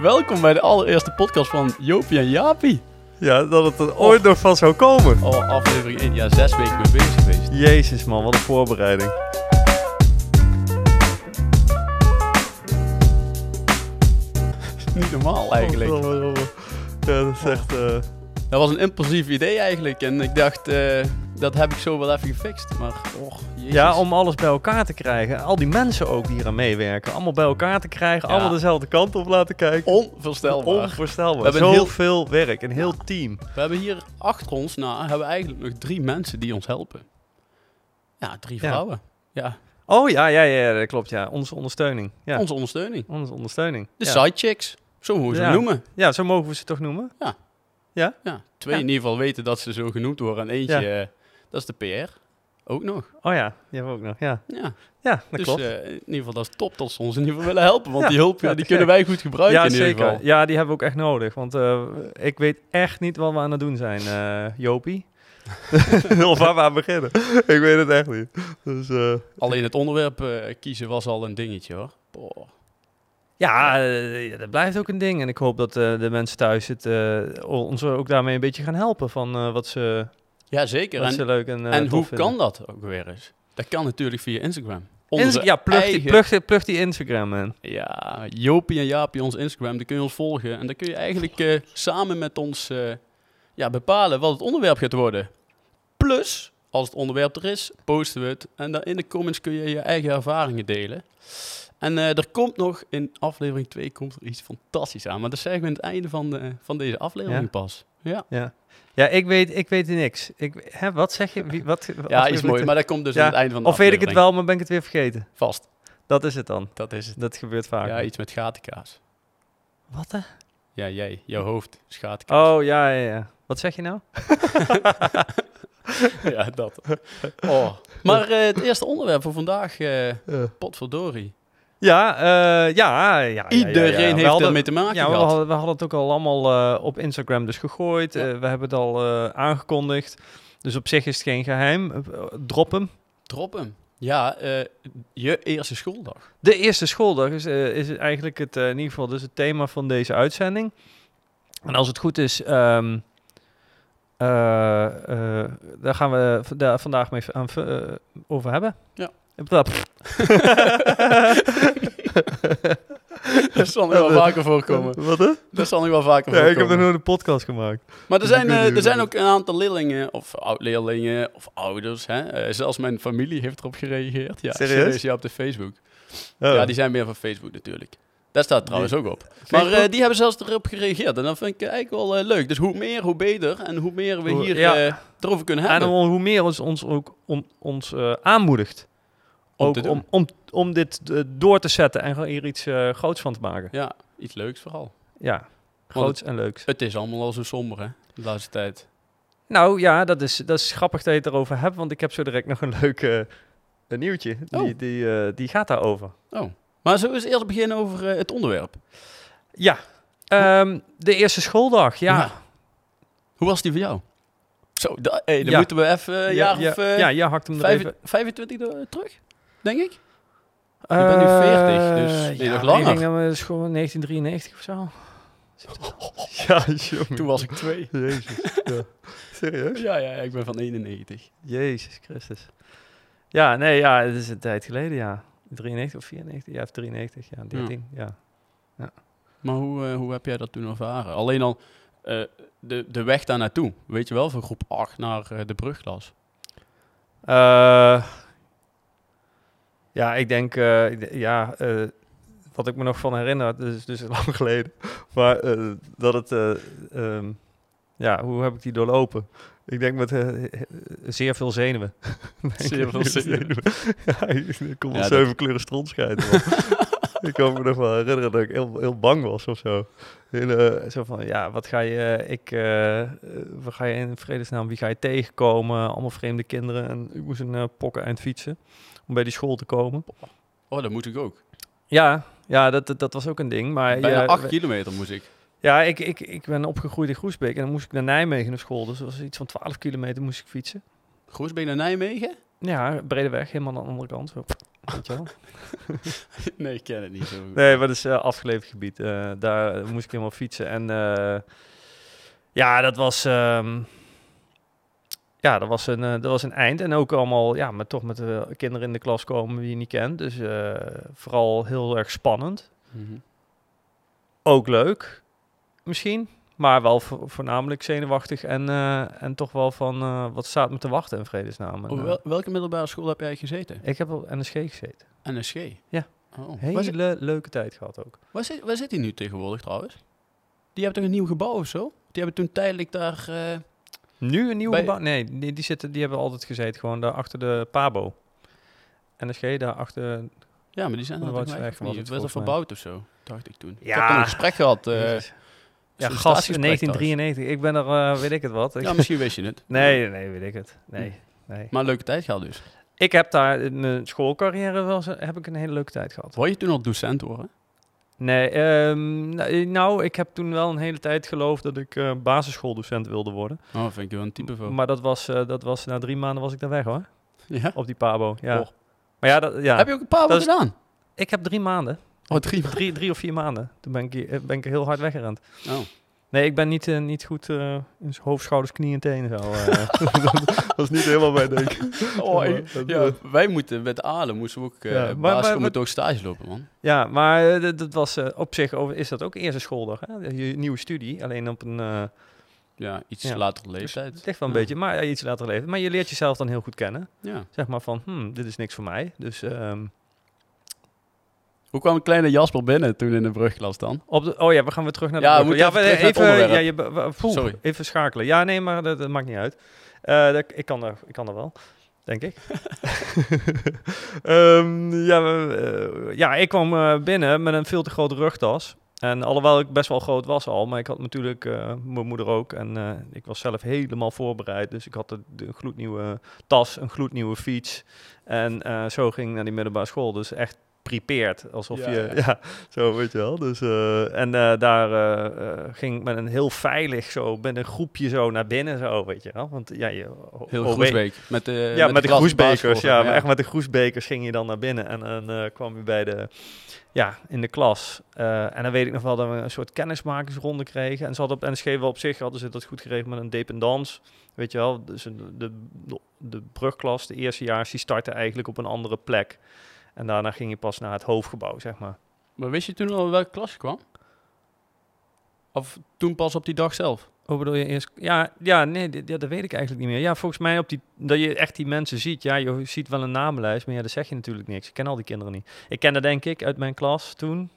Welkom bij de allereerste podcast van Jopie en Jaapie. Ja, dat het er ooit nog van zou komen. Oh, aflevering 1. Ja, zes weken mee bezig geweest. Jezus man, wat een voorbereiding. Niet normaal eigenlijk. Ja, dat is echt... eh, Dat was een impulsief idee eigenlijk. En ik dacht, eh, dat heb ik zo wel even gefixt. Maar, och. Ja, om alles bij elkaar te krijgen. Al die mensen ook die hier aan meewerken. Allemaal bij elkaar te krijgen. Ja. Allemaal dezelfde kant op laten kijken. Onvoorstelbaar. Onvoorstelbaar. We hebben heel- Zoveel werk. Een heel team. We hebben hier achter ons, nou, hebben we eigenlijk nog drie mensen die ons helpen. Ja, drie Ja. vrouwen. Ja, Oh ja, ja, ja, dat klopt. Ja. Onze ondersteuning. Ja, onze ondersteuning. onze ondersteuning. De ja. sidechicks. Zo moeten we ze Ja. noemen. ja, zo mogen we ze toch noemen? Ja, twee Ja. in ieder geval weten dat ze zo genoemd worden. En eentje, eh, dat is de PR. Ook nog. Oh ja, die hebben we ook nog. Ja, Ja, ja dat dus klopt. eh, in ieder geval dat is top dat ze ons in ieder geval willen helpen. Want Ja, die hulp ja, die kunnen wij goed gebruiken ja, in ieder zeker. geval. Ja, die hebben we ook echt nodig. Want eh, ik weet echt niet wat we aan het doen zijn, eh, Jopie. of waar we aan beginnen. ik weet het echt niet. Dus, eh, Alleen het onderwerp eh, kiezen was al een dingetje hoor. Boah. ja, ja, dat blijft ook een ding. En ik hoop dat eh, de mensen thuis het, eh, ons ook daarmee een beetje gaan helpen. Van eh, wat, ze, Ja, zeker. En, leuk en, eh, en hoe vinden. kan dat ook weer eens? Dat kan natuurlijk via Instagram. Onze ja, plug, die, plug, die- plug die Instagram, man. Ja, Jopie en Jaapie, ons Instagram, daar kun je ons volgen. En dan kun je eigenlijk eh, samen met ons eh, ja, bepalen wat het onderwerp gaat worden. Plus, als het onderwerp er is, posten we het. En dan in de comments kun je je eigen ervaringen delen. En eh, er komt nog, in aflevering 2 komt er iets fantastisch aan. Maar dat zeggen we aan het einde van, de, van deze aflevering Ja? pas. Ja, Ja, ja ik, weet, ik weet niks. Ik, hè, wat zeg je? Wie, wat, ja is mooi. Maar dat komt dus Ja, aan het einde van de Of weet ik het wel, maar ben ik het weer vergeten? Vast, Dat is het dan. dat is het. Dat gebeurt vaak. Ja, iets met gatenkaas. Wat hè? Ja, jij, jouw hoofd is gatenkaas. Oh, ja, ja, ja. Wat zeg je nou? ja, dat. Oh. Maar eh, het eerste onderwerp voor vandaag, eh potverdorie. Ja, eh, ja, ja, ja. Iedereen ja, ja. We heeft hadden- ermee te maken Ja, we hadden, we hadden het ook al allemaal eh, op Instagram dus gegooid. Eh, we hebben het al aangekondigd. Dus op zich is het geen geheim. Eh, drop hem. Drop hem. Ja, je eerste schooldag. De eerste schooldag is, is eigenlijk het, in ieder geval dus het thema van deze uitzending. En als het goed is, eh, daar gaan we vanda- vandaag mee aan, over hebben. Ja. Dat. Dat zal nog wel vaker voorkomen. Wat hè? Dat zal nog wel vaker Ja, ik heb er nooit een podcast gemaakt. Maar er zijn, ik eh, er zijn ook een aantal leerlingen, of oud-leerlingen, of ouders. Hè? Eh, zelfs mijn familie heeft erop gereageerd. Ja, Serieus? Ja, op de Facebook. Oh. Ja, die zijn meer van Facebook natuurlijk. Daar staat trouwens ook op. Maar eh, die hebben zelfs erop gereageerd. En dat vind ik eigenlijk wel leuk. Dus hoe meer, hoe beter. En hoe meer we Hoe- hier ja. erover kunnen En hebben. hoe hoe meer ons, ons ook ons eh, aanmoedigt. Om ook om, om, om dit eh, door te zetten en gewoon hier iets eh, groots van te maken. Ja, iets leuks vooral. Ja, groots en leuks. Het is allemaal al zo somber, hè, de laatste tijd. Nou ja, dat is, dat is grappig dat je het erover hebt, want ik heb zo direct nog een leuk eh, een nieuwtje. Die, Oh. die, die gaat daarover. Oh. Maar zullen we eens eerst beginnen over het onderwerp? Ja, ehm, de eerste schooldag. Ja, Ja. Hoe was die voor jou? Zo, da- hey, dan Ja. moeten we even een ja, jaar ja, of ja, je hakt hem er vijf- even. 25 do- terug, denk ik. Je bent nu 40, dus nee, nog ja, langer. Ik denk dat we dus gewoon 1993 of zo. ja, jongen. Toen was ik twee. Jezus. Ja. Serieus? Ja, ja, ik ben van 91. Jezus Christus. Ja, nee, ja, het is een tijd geleden, ja. 93 of 94? Ja, of 93, ja, 13, ja. Maar hoe, eh, hoe heb jij dat toen ervaren? Alleen al eh, de, de weg daar naartoe, weet je wel, van groep 8 naar eh, de brugklas. Ja, ik denk, eh, ja, eh, wat ik me nog van herinner, dat is dus lang geleden, maar eh, dat het, eh, ehm, ja, hoe heb ik die doorlopen? Ik denk met zeer veel zenuwen. Zeer veel zenuwen. ja, ik, wel Ja, zeven kleuren stront scheiden. ik kan me nog wel herinneren dat ik heel, heel bang was of zo. Heel, eh, zo van, ja, wat ga je, eh, ik, wat ga je in vredesnaam, wie ga je tegenkomen? Allemaal vreemde kinderen. En ik moest een uh, pokken eind fietsen om bij die school te komen. Oh, dat moet ik ook. Ja, ja dat, dat, dat was ook een ding. Maar Bijna ja, 8 we- kilometer moest ik. ja, ik, ik, ik ben opgegroeid in Groesbeek en dan moest ik naar Nijmegen naar school. Dus dat was iets van 12 kilometer moest ik fietsen. Groesbeek naar Nijmegen? Ja, brede weg, helemaal aan de andere kant. Zo. Weet je wel? nee, ik ken het niet zo goed. Nee, maar dat is eh, afgeleverd gebied. Eh, daar moest ik helemaal fietsen. En eh, ja, dat was... ehm, ja, dat was, een, eh, dat was een eind. En ook allemaal, ja, met, toch met de kinderen in de klas komen die je niet kent. Dus eh, vooral heel erg spannend. Mhm. Ook leuk, misschien. Maar wel vo- voornamelijk zenuwachtig. En, eh, en toch wel van, eh, wat staat me te wachten in vredesnaam. En, Op eh, wel- welke middelbare school heb jij gezeten? ik heb op NSG gezeten. NSG? Ja. Oh. Hele leuke tijd gehad ook. waar, zit, waar zit hij nu tegenwoordig trouwens? Die hebben toch een nieuw gebouw of zo? Die hebben toen tijdelijk daar... Nu een nieuw Bij- gebouw? Nee, die, die, zitten, die hebben altijd gezeten. Gewoon daar achter de Pabo. NSG, daar achter... ja, maar die zijn er toch niet? het werd er verbouwd of zo, dacht ik toen. Ik Ja. heb toen een gesprek gehad. eh. Ja, gast, sollicitatiegesprek 1993. Ik ben er, eh, weet ik het wat. Ja, misschien wist je het. nee, nee, weet ik het. Nee, nee. Maar een leuke tijd gehad dus. Ik heb daar in mijn schoolcarrière wel heb ik een hele leuke tijd gehad. Wou je toen al docent worden? Nee, ehm, nou, nou, ik heb toen wel een hele tijd geloofd dat ik eh, basisschooldocent wilde worden. Oh, vind ik wel een type van. Maar dat was, eh, dat was, na drie maanden was ik daar weg hoor. ja? Op die Pabo, ja. Oh. Maar ja, dat, ja. Heb je ook een Dat is- gedaan? ik heb drie maanden. Oh, drie. Drie, drie of vier maanden. Toen ben ik, hier- ben ik er heel hard weggerend. Oh. Nee, ik ben niet, eh, niet goed eh, in hoofd, schouders, knieën en tenen. Zo, eh. dat is niet helemaal mijn denk. Oh, ik- ja, wij moeten met Alen moesten we ook uh, Ja, maar- maar, maar- moeten ook stage lopen, man. Ja, maar eh, dat, was eh, op zich over, is dat ook eerste schooldag. Hè? Je nieuwe studie, alleen op een uh, Ja, iets Ja. latere dus leeftijd. het ligt wel een Ja. beetje, maar ja, iets later leven. Maar je leert jezelf dan heel goed kennen. Ja. Zeg maar van, hmm, dit is niks voor mij. Dus ehm, Hoe kwam een kleine Jasper binnen toen in de brugklas dan? op de, oh ja, we gaan weer terug naar de Ja, we brug. moeten even naar het ja, je, Sorry. even schakelen. Ja, nee, maar dat, dat maakt niet uit. Eh, dat, ik, kan er, ik kan er wel, denk ik. Ehm, ja, we- eh, ja, ik kwam eh, binnen met een veel te grote rugtas. En alhoewel ik best wel groot was al, maar ik had natuurlijk mijn moeder ook. En ik was zelf helemaal voorbereid. Dus ik had de gloednieuwe tas, een gloednieuwe fiets. En zo ging ik naar die middelbare school. Dus echt prepared. Alsof Ja, je, ja. ja, zo weet je wel. Dus, eh, en eh, daar eh, eh, ging ik met een heel veilig zo, met een groepje zo naar binnen zo, weet je wel. Want ja, je... Heel Groesbeek. Met de, ja, met, de, groesbekers. Ja, maar echt met de groesbekers ging je dan naar binnen. En dan eh, kwam je bij de, ja, in de klas. Eh, en dan weet ik nog wel dat we een soort kennismakingsronde kregen. En ze hadden op NSG wel op zich, hadden ze dat goed geregeld met een dependance. Weet je wel, dus de, de, de brugklas, de eerstejaars, die startte eigenlijk op een andere plek. En daarna ging je pas naar het hoofdgebouw, zeg maar. Maar wist je toen al welke klas je kwam? Of toen pas op die dag zelf? Hoe bedoel je eerst? Ja, ja nee, ja, dat weet ik eigenlijk niet meer. Ja, volgens mij op die, dat je echt die mensen ziet. Ja, je ziet wel een namenlijst, maar ja, dat zeg je natuurlijk niks. Ik ken al die kinderen niet. Ik kende denk ik uit mijn klas toen een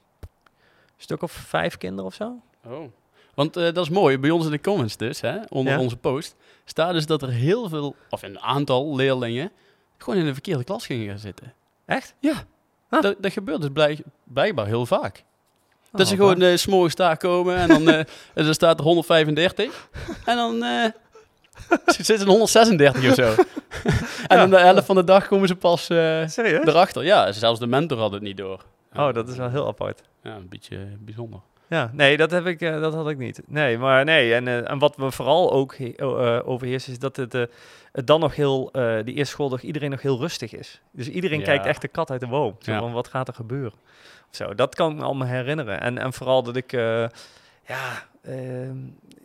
stuk of vijf kinderen of zo. Oh. Want eh, dat is mooi. Bij ons in de comments dus, hè, onder Ja. onze post, staat dus dat er heel veel, of een aantal leerlingen, gewoon in de verkeerde klas gingen gaan zitten. Echt? Ja. Ah. Dat, dat gebeurt dus blijk, blijkbaar heel vaak. Oh, dat ze gewoon 's s'morgens daar komen en dan en er staat er 135. en dan eh zitten er 136 of zo. en dan de helft van de dag komen ze pas erachter. Ja, zelfs de mentor had het niet door. Oh, dat is wel heel apart. Ja, een beetje bijzonder. Ja, nee, dat, heb ik, eh, dat had ik niet. Nee, maar nee. En, eh, en wat me vooral ook eh, overheerst, is dat het, het dan nog heel, die eerste schooldag, iedereen nog heel rustig is. Dus iedereen Ja. kijkt echt de kat uit de boom. Zo Ja. van, wat gaat er gebeuren? Zo, dat kan ik me allemaal herinneren. En, en vooral dat ik, ja, ehm,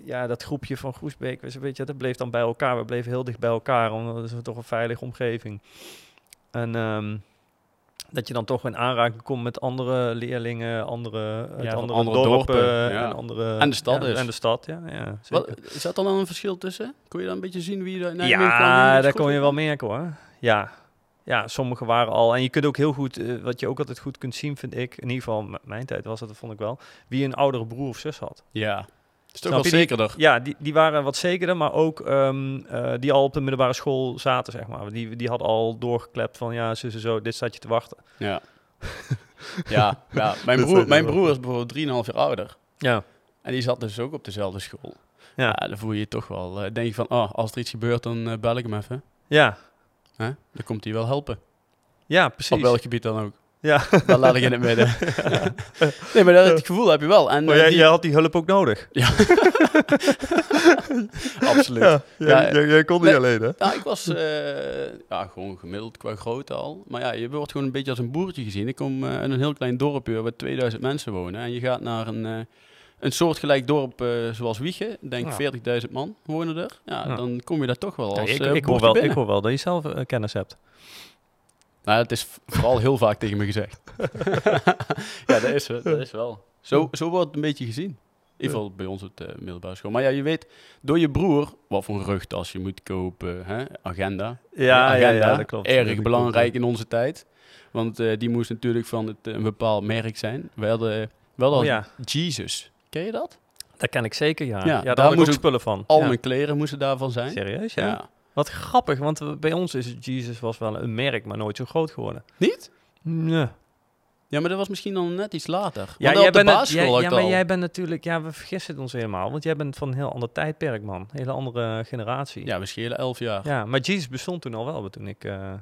ja, dat groepje van Groesbeek, weet je, weet je, dat bleef dan bij elkaar. We bleven heel dicht bij elkaar, omdat het toch een veilige omgeving. En ehm, dat je dan toch in aanraking komt met andere leerlingen, andere, uit van andere, andere dorpen, dorpen, ja. en andere... En de stad ja, dus. En de stad, ja. ja Wat, zat er dan een verschil tussen? Kon je dan een beetje zien wie er ja, daar kon je wel merken hoor. Ja. ja, sommige waren al... En je kunt ook heel goed, eh, wat je ook altijd goed kunt zien, vind ik... In ieder geval, mijn tijd was dat, dat vond ik wel... Wie een oudere broer of zus had. Ja. Is toch wel die- zekerder. Ja, die, die waren wat zekerder, maar ook ehm, eh, die al op de middelbare school zaten, zeg maar. Die, die hadden al doorgeklept van, ja, zo, zo, zo, dit staat je te wachten. Ja. ja, ja. Mijn, broer, mijn broer is bijvoorbeeld 3,5 jaar ouder. Ja. En die zat dus ook op dezelfde school. Ja. Ja, dan voel je je toch wel. eh, denk je van, oh, als er iets gebeurt, dan eh, bel ik hem even. Ja, Hè? Dan komt hij wel helpen. ja Op precies. welk gebied dan ook. Ja. Dat laat ik in het midden. nee, maar dat, het gevoel heb je wel. En, Maar eh, jij, die- jij had die hulp ook nodig. Absoluut. Ja, jij, Ja, jij, jij kon niet nee. alleen, hè? Nou, ik was eh, ja, gewoon gemiddeld qua grootte al. Maar ja, je wordt gewoon een beetje als een boertje gezien. Ik kom eh, in een heel klein dorpje waar 2000 mensen wonen. En je gaat naar een, eh een soortgelijk dorp eh, zoals Wiegen. Ik denk Ja. 40.000 man wonen er. Ja, Ja. dan kom je daar toch wel Ja, als ik, eh, ik, hoor boertje wel, ik hoor wel dat je zelf kennis hebt. Nou, het is vooral heel vaak tegen me gezegd. ja, dat is, dat is wel. Zo, zo wordt het een beetje gezien. In ieder geval bij ons op de middelbare school. Maar ja, je weet door je broer wat voor een rugtas je moet kopen. Hè? Agenda. Ja, agenda, ja, ja, dat klopt. Erg Dat klopt, belangrijk in onze tijd. Want eh, die moest natuurlijk van het, eh, een bepaald merk zijn. We hadden wel al Oh ja, Jesus. Ken je dat? dat ken ik zeker, ja. Ja, Ja, daar daar had ik spullen van. Al ja. mijn kleren moesten daarvan zijn. Serieus, ja? Wat grappig, want bij ons is Jesus was wel een merk, maar nooit zo groot geworden. Niet? Nee. Ja, maar dat was misschien dan net iets later. Ja, jij op de bent het- jij- had ja, maar al. jij bent natuurlijk, ja, we vergissen het ons helemaal, want jij bent van een heel ander tijdperk, man. Een hele andere generatie. Ja, we schelen elf jaar. Ja, maar Jesus bestond toen al wel, toen ik... eh,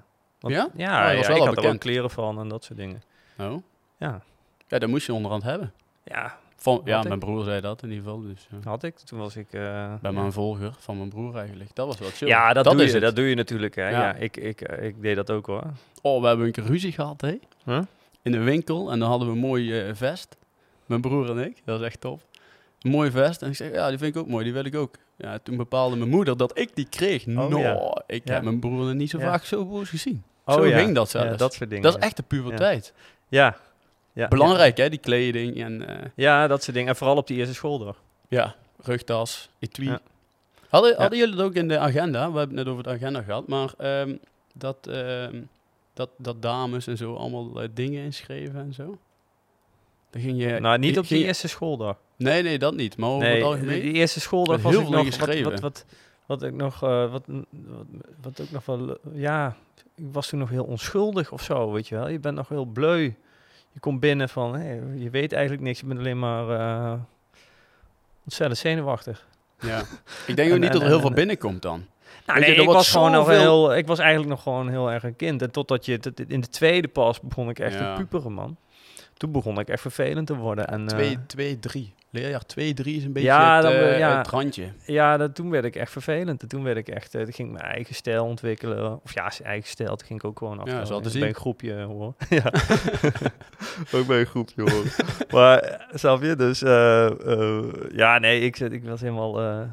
want- Ja? Ja, Oh, dat was ja, wel ik al had er wel kleren van en dat soort dingen. Oh. Ja, Ja, dat moest je onderhand hebben. ja Van, ja, mijn broer zei dat in ieder geval. Dus, ja. had ik. Toen was ik... eh, Bij mijn volger van mijn broer eigenlijk. Dat was wel chill. Ja, dat, doe is je, het. dat doe je natuurlijk. Hè. Ja. Ik, ik, ik deed dat ook hoor. Oh, we hebben een keer ruzie gehad, hè? Huh? In een winkel. En dan hadden we een mooi eh, vest. Mijn broer en ik. Dat is echt top. Een mooi vest. En ik zeg, ja, die vind ik ook mooi. Die wil ik ook. Ja, toen bepaalde mijn moeder dat ik die kreeg. Oh, no, ja. ik heb mijn broer niet zo vaak zo boos gezien. Oh, zo ja. ging dat zelfs. Ja, dat soort dingen. Dat is echt de puberteit. Ja. Ja. Belangrijk, hè? Die kleding en... eh, Ja, dat soort dingen. En vooral op die eerste schooldag. Ja, rugtas, etui. Ja. Hadden, hadden jullie het ook in de agenda? We hebben het net over de agenda gehad, maar ehm, dat, ehm, dat, dat dames en zo allemaal eh, dingen inschreven en zo? Dan ging je... nou, niet op die eerste schooldag. Nee, nee, dat niet. Maar over Nee, het algemeen... die eerste schooldag was heel veel nog... Wat, geschreven. wat, wat, wat ik nog... eh, wat, wat, wat ook nog wel... Ja, ik was toen nog heel onschuldig of zo, weet je wel. Je bent nog heel bleu. Je komt binnen van... je weet eigenlijk niks. Je bent alleen maar... eh ontzettend zenuwachtig. Ja. Ik denk ook En- niet dat er heel en- veel binnenkomt dan. Nou, je, nee, ik was gewoon nog heel, ik was eigenlijk nog gewoon heel erg een kind. En totdat je, in de tweede pas begon ik echt Ja. te puperen, man. Toen begon ik echt vervelend te worden. En, eh, 2, 2, 3. Leerjaar 2, 3 is een beetje Ja, het, dan we- eh, ja. het randje. ja, dat, toen werd ik echt vervelend. En toen werd ik echt, toen ging ik mijn eigen stijl ontwikkelen. Of ja, zijn eigen stijl. Toen ging ik ook gewoon achter. zal te bij zien. een groepje, hoor. ja. ook bij een groepje, hoor. maar, snap je? Dus, eh, ja, nee, ik, ik was helemaal... de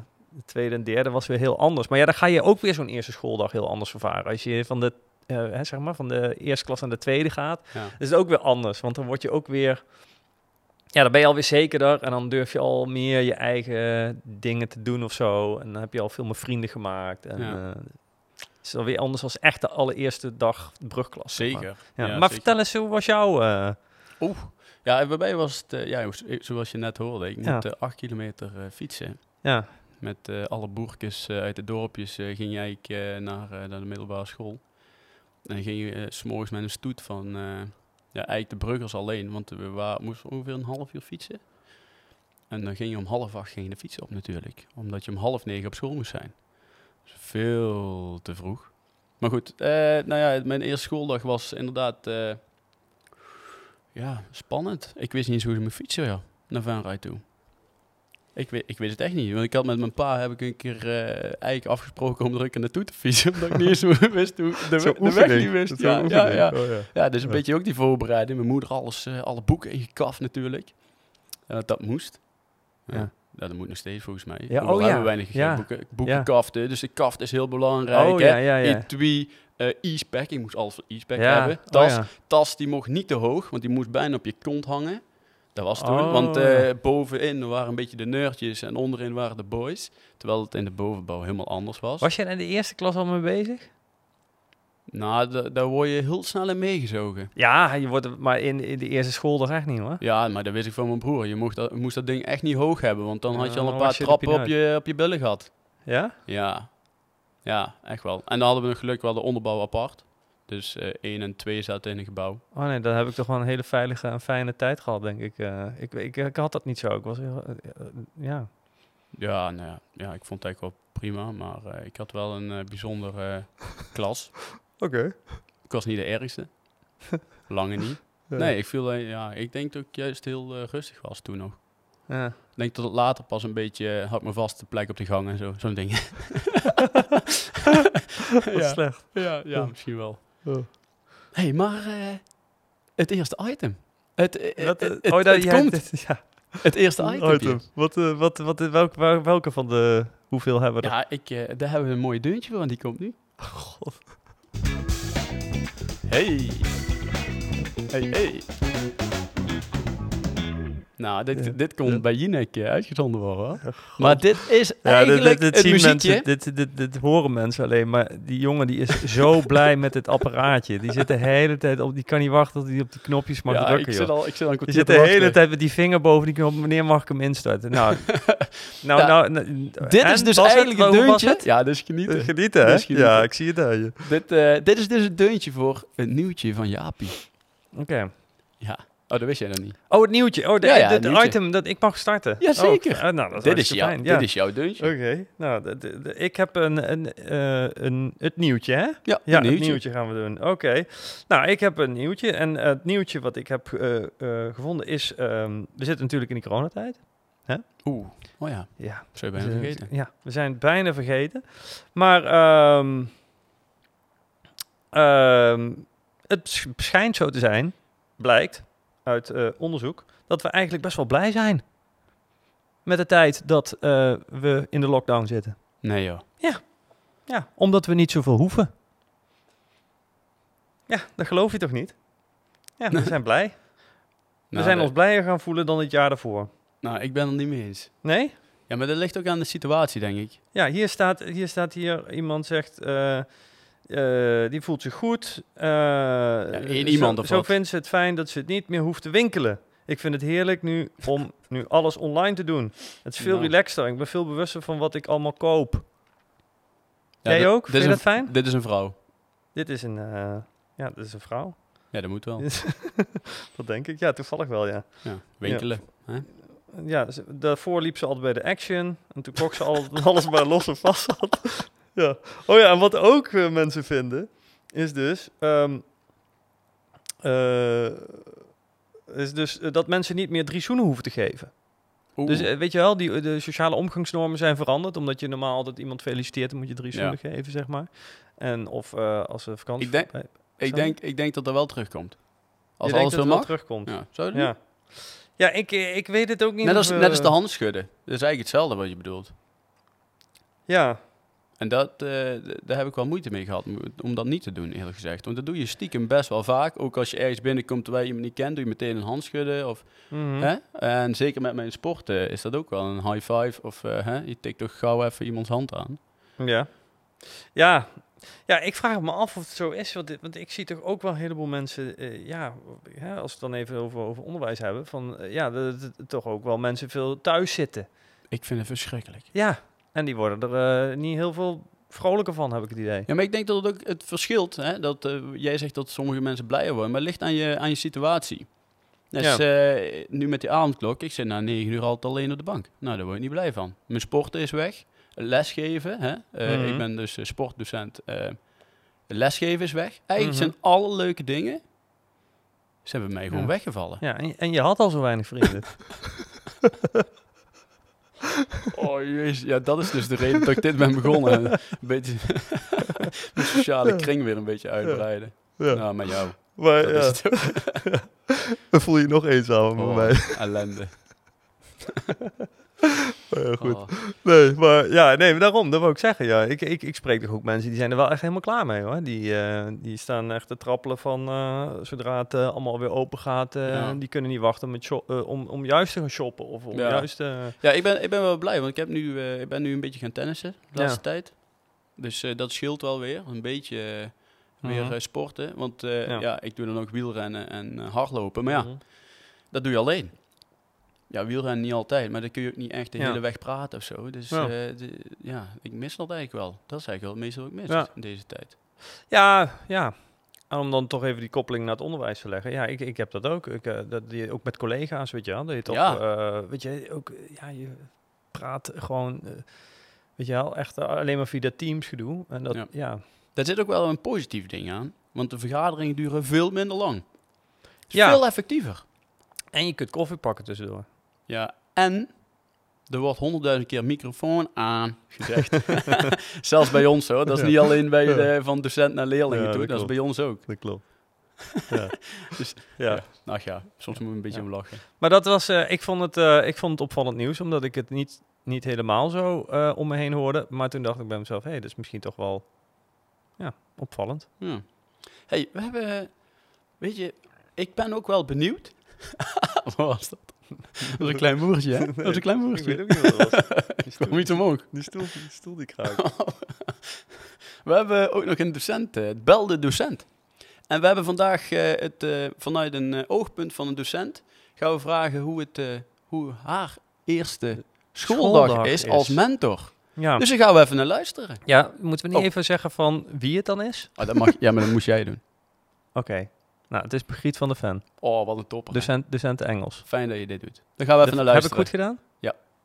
tweede en derde was weer heel anders. Maar ja, dan ga je ook weer zo'n eerste schooldag heel anders ervaren. Als je van de, hè, zeg maar, van de eerste klas naar de tweede gaat, Ja. is het ook weer anders. Want dan word je ook weer... Ja, dan ben je alweer zekerder en dan durf je al meer je eigen dingen te doen of zo. En dan heb je al veel meer vrienden gemaakt. En, Ja. eh, het is alweer anders als echt de allereerste dag brugklas. zeg maar. Zeker. Ja. Ja, maar zeker. vertel eens, hoe was jouw... eh, Oeh. Ja, en bij mij was het, eh, ja, zoals je net hoorde, ik moet acht kilometer fietsen. ja, Met alle boertjes eh, uit de dorpjes ging jij naar, naar de middelbare school. En ging je s s'morgens met een stoet van, ja, eigenlijk de bruggers alleen, want we moesten ongeveer een half uur fietsen. En dan ging je om half acht ging de fiets op natuurlijk, omdat je om half negen op school moest zijn. Dus veel te vroeg. Maar goed, eh, nou ja, mijn eerste schooldag was inderdaad, eh, ja, spannend. Ik wist niet eens hoe ze me fietsen, ja, naar Venray toe. Ik, weet, ik wist het echt niet. Want ik had met mijn pa heb ik een keer eh, eigenlijk afgesproken om er een keer naartoe te fietsen. Omdat ik niet eens wist hoe de, zo'n we- de weg niet wist. Ja, ja. Oh, ja. ja, dus een beetje ook die voorbereiding. Mijn moeder alles, eh, alle boeken ingekaft natuurlijk. Eh, dat moest. Ja. Dat moet nog steeds volgens mij. Ja, Hoewel oh hebben ja. we weinig Ja. boeken, boeken Ja. kaften. Dus de kaft is heel belangrijk. Oh, hè. ja, ja, ja. Etui, eh e-spec. Ik moest alles e-spec hebben. oh, Tas, tas die mocht niet te hoog, want die moest bijna op je kont hangen. Dat was toen, Oh, want eh, bovenin waren een beetje de nerdjes en onderin waren de boys. Terwijl het in de bovenbouw helemaal anders was. Was jij in de eerste klas al mee bezig? Nou, da- daar word je heel snel in meegezogen. Ja, je wordt, maar in, in de eerste schooldag echt niet hoor. Ja, maar dat wist ik van mijn broer. Je mocht dat, moest dat ding echt niet hoog hebben, want dan had je al een paar trappen op je, op je billen gehad. Ja? Ja, ja, echt wel. En dan hadden we nog geluk wel de onderbouw apart. Dus eh 1 en 2 zaten in een gebouw. Oh nee, dan heb ik toch wel een hele veilige en fijne tijd gehad, denk ik. Eh, ik, ik, ik had dat niet zo. Ik was heel, eh, ja. Ja, nou ja, ja, ik vond het eigenlijk wel prima, maar eh, ik had wel een bijzondere klas. Oké. Ik was niet de ergste. Lange niet. Ja. Nee, ik, viel, ja, ik denk dat ik juist heel rustig was toen nog. Ja. Ik denk dat het later pas een beetje, uh, had me vast de plek op de gang en zo, zo'n ding. Wat ja. slecht. Ja, ja, Ja. misschien wel. Oh. hey, maar eh, het eerste item. Het, eh, Wat, het, eh, het, oh, dat, het komt, dit- ja, het eerste item. item. Wat, wat, wat, welke, wel- welke van de... Hoeveel hebben we er? Ja, ik, eh, daar hebben we een mooi deuntje voor en die komt nu. God. Hey. Hey, hey. Nou, dit, Ja. dit komt Ja. bij Jinek eh, uitgezonden worden. Ja. Maar dit is eigenlijk dit, dit het muziekje. mensen, dit, horen mensen alleen, maar die jongen die is zo blij met dit apparaatje. Die zit de hele tijd op, die kan niet wachten tot hij op die knopjes mag ja, drukken, ik joh. zit, al, ik zit al een Die zit de hele tijd met die vinger boven die knop, wanneer mag ik hem instarten? Nou, nou, nou, nou, Dit is dus eigenlijk het was deuntje. Ja, dus genieten. Genieten, hè? Dus genieten. Ja, ik zie het aan je. dit, eh, dit is dus het deuntje voor het nieuwtje van Jaapie. Oké. Ja. Oh, dat wist jij nog niet. Oh, het nieuwtje. Oh, de, Ja, ja, dit het nieuwtje. item dat ik mag starten. Ja, zeker. Oh, eh, nou, dat is Dit is, hartstikke jou, fijn. Ja. dit is jouw deuntje. Oké, nou, ik heb een, een, eh, een, het nieuwtje, hè? Ja, Ja, een het nieuwtje. nieuwtje gaan we doen. Oké. Nou, ik heb een nieuwtje. En eh, het nieuwtje wat ik heb eh, gevonden is... ehm, we zitten natuurlijk in de coronatijd. Oeh, oh ja, Ja. zou je we bijna zijn- vergeten. Ja, we zijn het bijna vergeten. Maar ehm, ehm, het sch- schijnt zo te zijn, blijkt uit eh, onderzoek, dat we eigenlijk best wel blij zijn met de tijd dat eh, we in de lockdown zitten. Nee joh. Ja, omdat we niet zoveel hoeven. Ja, dat geloof je toch niet? Ja, we zijn blij. We Nou, zijn dat- ons blijer gaan voelen dan het jaar daarvoor. Nou, ik ben het niet mee eens. Nee? Ja, maar dat ligt ook aan de situatie, denk ik. Ja, hier staat hier, staat hier iemand zegt, eh, eh, die voelt zich goed. één zo- iemand of Zo vindt ze het fijn dat ze het niet meer hoeft te winkelen. Ik vind het heerlijk nu om nu alles online te doen. Het is veel Nou. relaxter. Ik ben veel bewuster van wat ik allemaal koop. Ja, Jij ook? dit Vind je dat fijn? Dit is een vrouw. Dit is een, eh, ja, dit is een vrouw. Ja, dat moet wel. dat denk ik. Ja, toevallig wel, ja. Ja, winkelen. hè? Ja, daarvoor liep ze altijd bij de Action. En toen kocht ze alles, alles maar los en vast zat. Ja. Oh ja, en wat ook eh, mensen vinden, is dus... ehm, eh, is dus eh, dat mensen niet meer drie zoenen hoeven te geven. Oeh. Dus weet je wel, die, de sociale omgangsnormen zijn veranderd. Omdat je normaal altijd iemand feliciteert, dan moet je drie Ja. zoenen geven, zeg maar. En of als ze vakantie... Ik denk- ik, denk, ik denk dat dat wel terugkomt. Als je alles weer wel mag. terugkomt. Ja, zou Ja. Ja, ik, ik weet het ook niet. Net of, als, net als de hand schudden. Dat is eigenlijk hetzelfde wat je bedoelt. Ja, En dat, eh, daar heb ik wel moeite mee gehad om dat niet te doen, eerlijk gezegd. Want dat doe je stiekem best wel vaak. Ook als je ergens binnenkomt terwijl je me niet kent, doe je meteen een hand schudden. Of, mhm. hè? En zeker met mijn sport eh, is dat ook wel een high five. Of eh, hè? je tikt toch gauw even iemands hand aan. Ja. Ja. Ja, ik vraag me af of het zo is. Want, dit- want ik zie toch ook wel een heleboel mensen, eh, ja, hè, als we het dan even over, over onderwijs hebben, van ja, dat- toch ook wel mensen veel thuis zitten. Ik vind het verschrikkelijk. Ja, en die worden er eh, niet heel veel vrolijker van, heb ik het idee. Ja, maar ik denk dat het ook het verschilt. Hè? Dat, eh, jij zegt dat sommige mensen blijer worden, maar het ligt aan je, aan je situatie. Dus Ja. eh, nu met die avondklok, ik zit na negen uur altijd alleen op de bank. Nou, daar word je niet blij van. Mijn sporten is weg. Lesgeven, hè? Mhm. ik ben dus sportdocent. lesgeven is weg. Eigenlijk Mhm. zijn alle leuke dingen, ze hebben mij gewoon Ja. weggevallen. Ja, en, en je had al zo weinig vrienden. Oh jezus, ja, dat is dus de reden dat ik dit ben begonnen. Een beetje mijn sociale kring weer een beetje uitbreiden. ja. Nou, met jou. maar Dat ja, is het ook. dan voel je je nog eenzamer Oh, bij mij. ellende. Ja, goed. Oh. Nee, maar ja, nee, maar daarom, dat wil ik zeggen. Ja, ik, ik, ik spreek toch ook mensen die zijn er wel echt helemaal klaar mee hoor. Die, eh, die staan echt te trappelen van eh, zodra het eh, allemaal weer open gaat. Ja. Die kunnen niet wachten met om, om juist te gaan shoppen. Of om Ja. juist. Ja, ik ben, ik ben wel blij, want ik, heb nu, ik ben nu een beetje gaan tennissen de Ja. laatste tijd. Dus dat scheelt wel weer. Een beetje weer Mhm. sporten. Want Ja. ik doe dan ook wielrennen en hardlopen. Maar ja, mhm. dat doe je alleen. Ja, wielrennen niet altijd, maar dan kun je ook niet echt de Ja. hele weg praten of zo. Dus Ja. ja, ja ik mis dat eigenlijk wel. Dat is eigenlijk wel het meeste wat ik mis Ja. in deze tijd. Ja, ja. En om dan toch even die koppeling naar het onderwijs te leggen. Ja, ik, ik heb dat ook. Ik, eh, dat, die, ook met collega's, weet je wel. Dat je toch, Ja. eh, weet je, ook, eh, ja, je praat gewoon, eh, weet je wel, echt eh, alleen maar via Teams gedoe. En dat, Ja. Daar zit ook wel een positief ding aan. Want de vergaderingen duren veel minder lang. is veel effectiever. En je kunt koffie pakken tussendoor. Ja, en er wordt honderdduizend keer microfoon aan gezegd. Zelfs bij ons hoor. Dat is Ja. niet alleen bij de, van docent naar leerlingen Ja, toe. dat Dat, is bij ons ook. Dat klopt. ja. Dus- ja. Ja. Nou ja, soms moet je een beetje om lachen. Maar dat was, eh, ik, vond het, eh, ik vond het opvallend nieuws, omdat ik het niet, niet helemaal zo eh, om me heen hoorde. Maar toen dacht ik bij mezelf, hé, hey, dat is misschien toch wel ja, opvallend. Ja. hey, we hebben... Weet je, ik ben ook wel benieuwd. Wat was dat? Dat was een klein moertje, hè? Dat was een klein moertje. ook niet wat het was. Ik kwam iets omhoog. Die stoel, die stoel die kraakt. We hebben ook nog een docent, eh, het belde docent. En we hebben vandaag eh, het, eh, vanuit een oogpunt van een docent gaan we vragen hoe, het, eh, hoe haar eerste schooldag, Schooldag is, is. als mentor. Ja. Dus daar gaan we even naar luisteren. ja, moeten we niet Oh. even zeggen van wie het dan is? Oh, dat mag, ja, maar dat moest jij doen. Oké. Nou, het is Brigitte van de Ven, Oh, wat een topper. docent, docent Engels. Fijn dat je dit doet. Dan gaan we even naar Heb ik luisteren. goed gedaan?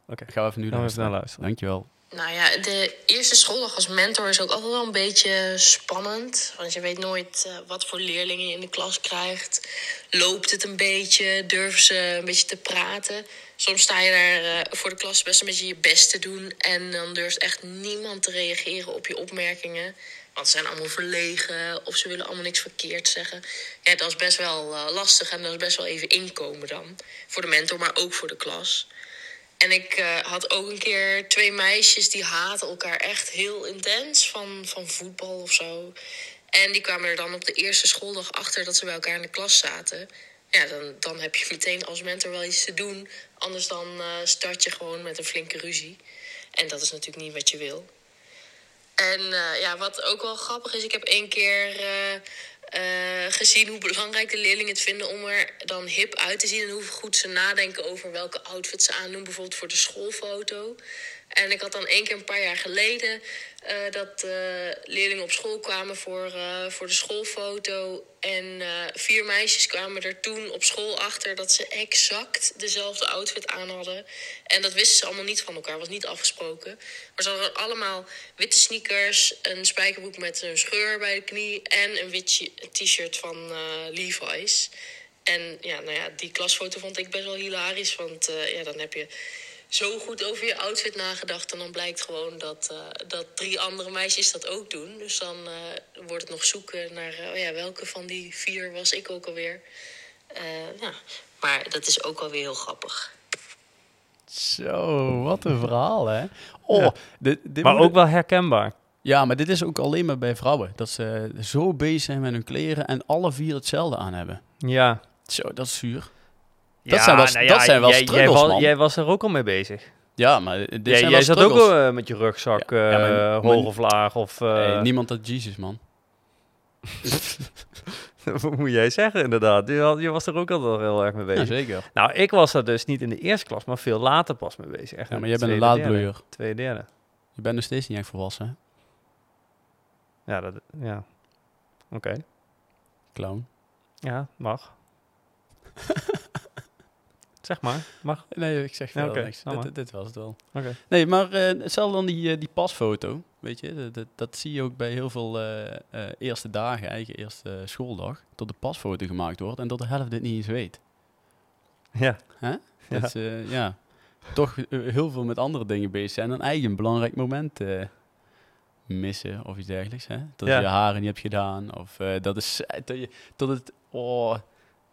Dan gaan we even nu even luisteren. naar luisteren. Dankjewel. Nou ja, de eerste schooldag als mentor is ook altijd wel een beetje spannend. Want je weet nooit eh, wat voor leerlingen je in de klas krijgt. Loopt het een beetje? Durven ze een beetje te praten? Soms sta je daar eh, voor de klas best een beetje je best te doen. En dan durft echt niemand te reageren op je opmerkingen. Want ze zijn allemaal verlegen of ze willen allemaal niks verkeerd zeggen. Ja, dat is best wel eh, lastig en dat is best wel even inkomen dan. Voor de mentor, maar ook voor de klas. En ik eh, had ook een keer twee meisjes die haten elkaar echt heel intens van, van voetbal of zo. En die kwamen er dan op de eerste schooldag achter dat ze bij elkaar in de klas zaten. Ja, dan, dan heb je meteen als mentor wel iets te doen. Anders dan eh, start je gewoon met een flinke ruzie. En dat is natuurlijk niet wat je wil. En eh, ja, wat ook wel grappig is, ik heb één keer eh, eh, gezien hoe belangrijk de leerlingen het vinden om er dan hip uit te zien. En hoe goed ze nadenken over welke outfit ze aandoen, bijvoorbeeld voor de schoolfoto. En ik had dan één keer een paar jaar geleden eh, dat eh, leerlingen op school kwamen voor, eh, voor de schoolfoto. En vier meisjes kwamen er toen op school achter dat ze exact dezelfde outfit aan hadden. En dat wisten ze allemaal niet van elkaar, was niet afgesproken. Maar ze hadden allemaal witte sneakers, een spijkerbroek met een scheur bij de knie en een wit shi- t-shirt van Levi's. En ja, nou ja, die klasfoto vond ik best wel hilarisch, want ja, dan heb je zo goed over je outfit nagedacht. En dan blijkt gewoon dat, eh, dat drie andere meisjes dat ook doen. Dus dan eh, wordt het nog zoeken naar eh, oh ja, welke van die vier was ik ook alweer. Eh ja. Maar dat is ook alweer heel grappig. Zo, wat een verhaal, hè? Oh, Ja. dit, dit Maar ook wel herkenbaar. Ja, maar dit is ook alleen maar bij vrouwen. Dat ze zo bezig zijn met hun kleren en alle vier hetzelfde aan hebben. Ja. Zo, dat is zuur. Ja, zijn wel- nou dat zijn wel jij, jij, struggles, man. jij was er ook al mee bezig. Ja, maar dit Jij, zijn jij zat ook eh, met je rugzak, Ja, ja, maar- eh, maar- hoog of laag. Of, eh, niemand had Jesus, man. Wat moet jij zeggen, inderdaad? Je, had- je was er ook al wel heel erg mee bezig. Ja, zeker. Nou, ik was er dus niet in de eerste klas, maar veel later pas mee bezig. Echt Ja, maar jij bent een laadbloeier. Tweede, derde. Je bent nog steeds niet echt volwassen, hè? Ja, dat, ja. Oké. Clown. Ja, mag. zeg maar, mag. Nee, ik zeg wel niks. nou Dit, dit was het wel. Oké. Nee, maar hetzelfde dan die, eh, die pasfoto. Weet je, dat, dat, dat zie je ook bij heel veel eh, eerste dagen, eigen eerste schooldag. Dat de pasfoto gemaakt wordt en dat de helft dit niet eens weet. Ja. Hè? Ja. Dat ze ja, toch heel veel met andere dingen bezig zijn en eigen een belangrijk moment missen of iets dergelijks. Hè? Dat Ja. je haren niet hebt gedaan of dat, is, dat, je, dat het oh,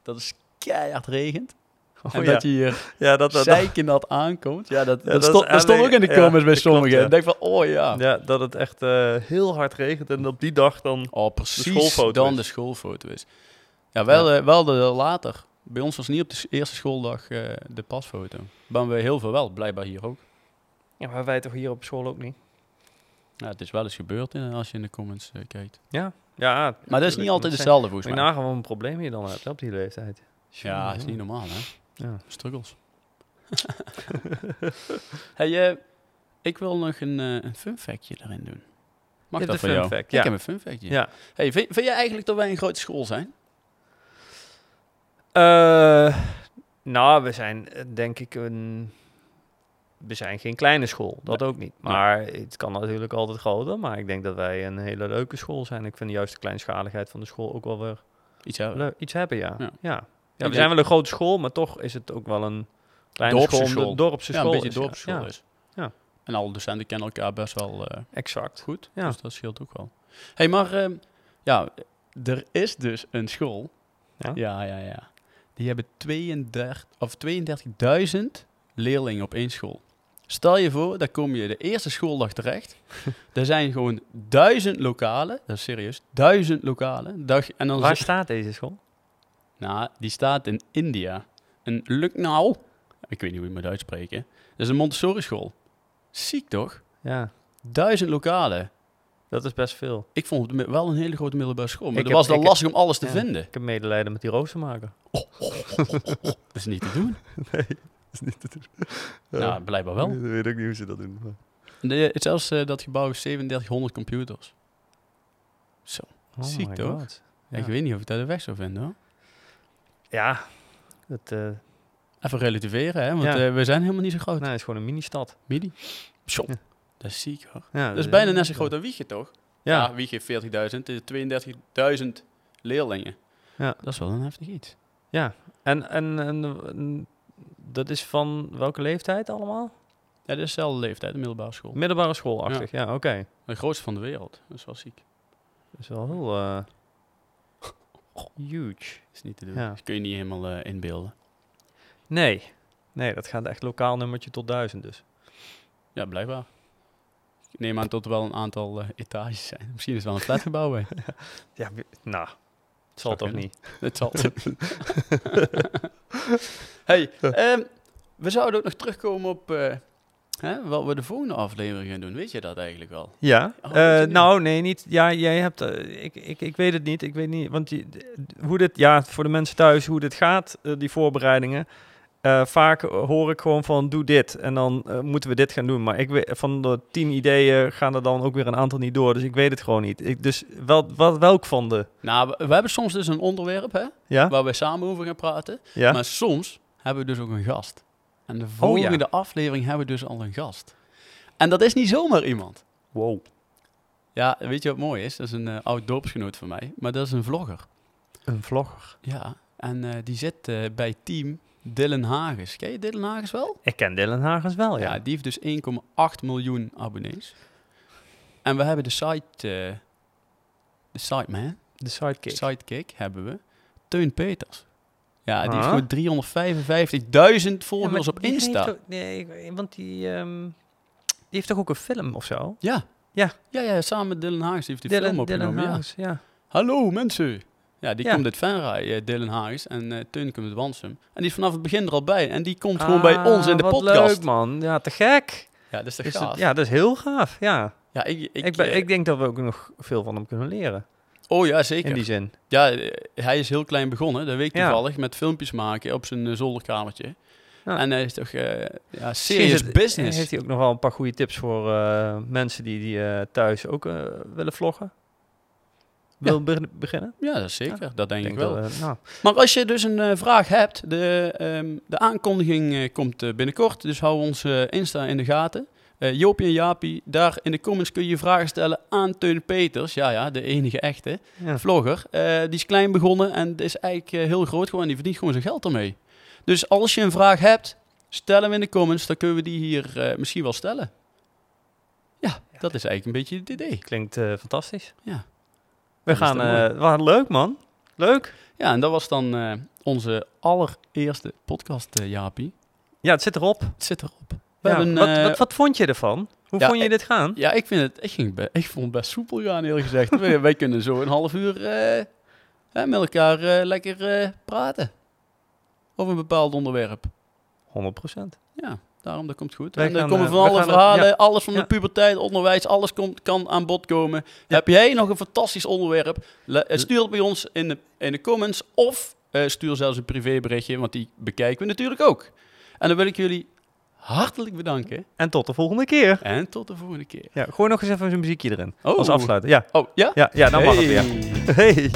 dat is keihard regent. Oh, en ja. dat je hier ja, dat, dat, zeiken dat aankomt. Ja, dat, Ja, dat, dat stond, is dat stond ook in de comments ja, bij klopt, sommigen. ja. Ik denk van, oh ja. ja, dat het echt eh, heel hard regent en op die dag dan... Oh, precies schoolfoto dan is. de schoolfoto is. Ja, wel, eh, wel de, later. Bij ons was niet op de eerste schooldag eh, de pasfoto. Maar bij heel veel wel, blijkbaar hier ook. Ja, maar wij toch hier op school ook niet? Ja, het is wel eens gebeurd als je in de comments kijkt. Ja. Ja, Maar dat is niet altijd hetzelfde volgens mij. nagaan wat een probleem je dan hebt op die leeftijd. Ja, dat is niet normaal hè. Ja. Struggles. hey, eh, ik wil nog een, eh, een fun factje erin doen. Mag dat van een jou? fact, Ik ja. heb een fun factje. Ja. Hey, vind, vind jij eigenlijk dat wij een grote school zijn? Eh, nou, we zijn denk ik een... We zijn geen kleine school, dat ook niet. Maar het kan natuurlijk altijd groter. Maar ik denk dat wij een hele leuke school zijn. Ik vind juist de kleinschaligheid van de school ook wel weer Iets hebben. Iets hebben, ja. Ja. ja. We zijn wel een grote school, maar toch is het ook wel een kleine Dorpse school. school. Een dorpse ja, school. een beetje is, dorpsschool ja. is. Ja. En alle docenten kennen elkaar best wel eh, Exact. goed. Ja. Dus dat scheelt ook wel. hey, maar ehm, ja, er is dus een school. Ja? Ja, ja, ja. Die hebben 32 of 32.000 leerlingen op één school. Stel je voor, daar kom je de eerste schooldag terecht. er zijn gewoon duizend lokalen. Dat is serieus. Duizend lokalen. Dag, en dan Waar staat deze school? Nou, die staat in India. Een Lucknow. Ik weet niet hoe je het moet uitspreken. Dat is een Montessori school. Ziek toch? Ja, Duizend lokalen. dat is best veel. Ik vond het wel een hele grote middelbare school. Maar Ik het was dan heb- lastig om alles te ja. vinden. Ik heb medelijden met die roostermaker. Dat is niet te doen. Nee, dat is niet te doen. Nou, blijkbaar wel. Ik weet ook niet hoe ze dat doen. maar- De, zelfs eh, dat gebouw heeft 3700 computers. Zo. Oh Ziek, toch? Ik weet niet of ik daar de weg zou vinden hoor. Ja, dat, eh Even relativeren, hè? Want Ja. eh, we zijn helemaal niet zo groot. nou, het is gewoon een mini-stad. Midi. Zo. Ja. Dat is ziek hoor. Ja, Dat is eh, bijna net zo groot als Wiegen toch? Ja, Ja, Wiegen heeft 40.000. Het is 32.000 leerlingen. Ja. Dat is wel een heftig iets. ja. En, en, en, en dat is van welke leeftijd allemaal? Ja, dit is dezelfde leeftijd, de middelbare school. Middelbare schoolachtig, ja, oké. De grootste van de wereld. Dat is wel ziek. Dat is wel heel eh, huge. Dat is niet te doen. Ja. Dat kun je niet helemaal eh, inbeelden. Nee. Nee, dat gaat echt lokaal nummertje tot duizend dus. Ja, blijkbaar. Ik neem aan dat er wel een aantal eh, etages zijn. Misschien is het wel een flatgebouw bij. Ja, nou, het zal Zou toch niet. Het zal. hey, ehm, we zouden ook nog terugkomen op eh, hè, wat we de volgende aflevering gaan doen. Weet je dat eigenlijk wel? Ja, Oh, eh, nou nee, niet. Ja, jij hebt. eh, ik, ik, ik weet het niet. Ik weet niet. Want die, hoe dit, ja, voor de mensen thuis, hoe dit gaat, eh, die voorbereidingen. vaak hoor ik gewoon van doe dit en dan moeten we dit gaan doen. Maar ik weet, van de tien ideeën gaan er dan ook weer een aantal niet door. Dus ik weet het gewoon niet. Ik, dus wel, wat, welk van de? Nou, we, we hebben soms dus een onderwerp hè, Ja? waar we samen over gaan praten. Ja? Maar soms hebben we dus ook een gast. En de Oh, ja. volgende aflevering hebben we dus al een gast. En dat is niet zomaar iemand. Wow. Ja, weet je wat mooi is? Dat is een eh, oud dorpsgenoot van mij. Maar dat is een vlogger. Een vlogger. Ja, en eh, die zit eh, bij team Dylan Hagens. Ken je Dylan Hagens wel? Ik ken Dylan Hagens wel, Ja, ja. die heeft dus 1,8 miljoen abonnees. En we hebben de site, de site man, De sidekick. sidekick hebben we, Teun Peters. Ja, die heeft Ah. gewoon 355.000 volgers op Insta. ook- nee, want die, ehm, die heeft toch ook een film of zo? Ja. Ja. Ja, ja, samen met Dylan Hagens heeft die Dylan, film opgenomen. ja. Hagens, ja. Hallo mensen. Ja, die Ja. komt uit Venray, eh, Dylan Hagens. En eh Teun komt uit Wansum. En die is vanaf het begin er al bij. En die komt gewoon bij ons in de Ah, wat podcast. leuk, man. Ja, te gek. Ja, dat is Is gaaf? het- ja, dat is heel gaaf. Ja. Ja, ik, ik, Ik, ben, eh, ik denk dat we ook nog veel van hem kunnen leren. Oh ja, zeker. In die zin. Ja, eh, hij is heel klein begonnen, dat weet ik Ja. toevallig, met filmpjes maken op zijn eh, zolderkamertje. Ja. En hij is toch eh ja, serious het- business. Heeft hij ook nog wel een paar goede tips voor mensen die, die thuis ook willen vloggen? Wil be- beginnen? Ja, dat zeker. dat denk ik, wel. we- nou, Maar als je dus een vraag hebt, de, ehm, de aankondiging komt binnenkort. Dus hou ons Insta in de gaten. Eh Jopie en Jaapie, daar in de comments kun je vragen stellen aan Teun Peters. Ja, ja, de enige echte ja. vlogger. Eh, die is klein begonnen en is eigenlijk eh, heel groot geworden. Die verdient gewoon zijn geld ermee. Dus als je een vraag hebt, stel hem in de comments. Dan kunnen we die hier misschien wel stellen. Ja, dat is eigenlijk een beetje het idee. Klinkt fantastisch. Ja. We gaan, wat leuk man. Leuk. Ja, en dat was dan onze allereerste podcast, eh, Jaapie. Ja, het zit erop. Het zit erop. We Ja, hebben, wat, eh, wat, wat vond je ervan? Hoe ja, vond je dit gaan? Ja, ik, vind het, ik, ging ik vond het best soepel gaan, eerlijk gezegd. wij, wij kunnen zo een half uur eh, met elkaar eh, lekker praten. Over een bepaald onderwerp. 100%. Ja, daarom, dat komt goed. Wij en dan gaan, komen van alle het- verhalen, ja. alles van de puberteit, onderwijs, alles komt, kan aan bod komen. Heb jij nog een fantastisch onderwerp? Le- stuur het bij ons in de, in de comments of stuur zelfs een privéberichtje, want die bekijken we natuurlijk ook. En dan wil ik jullie hartelijk bedanken En tot de volgende keer. en tot de volgende keer. Ja, gooi nog eens even een muziekje erin. Oh. Als afsluiten. Ja, Oh, ja? ja, ja dan mag het weer. Hey. Hey.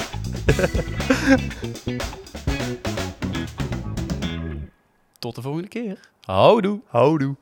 Tot de volgende keer. Houdoe. Houdoe.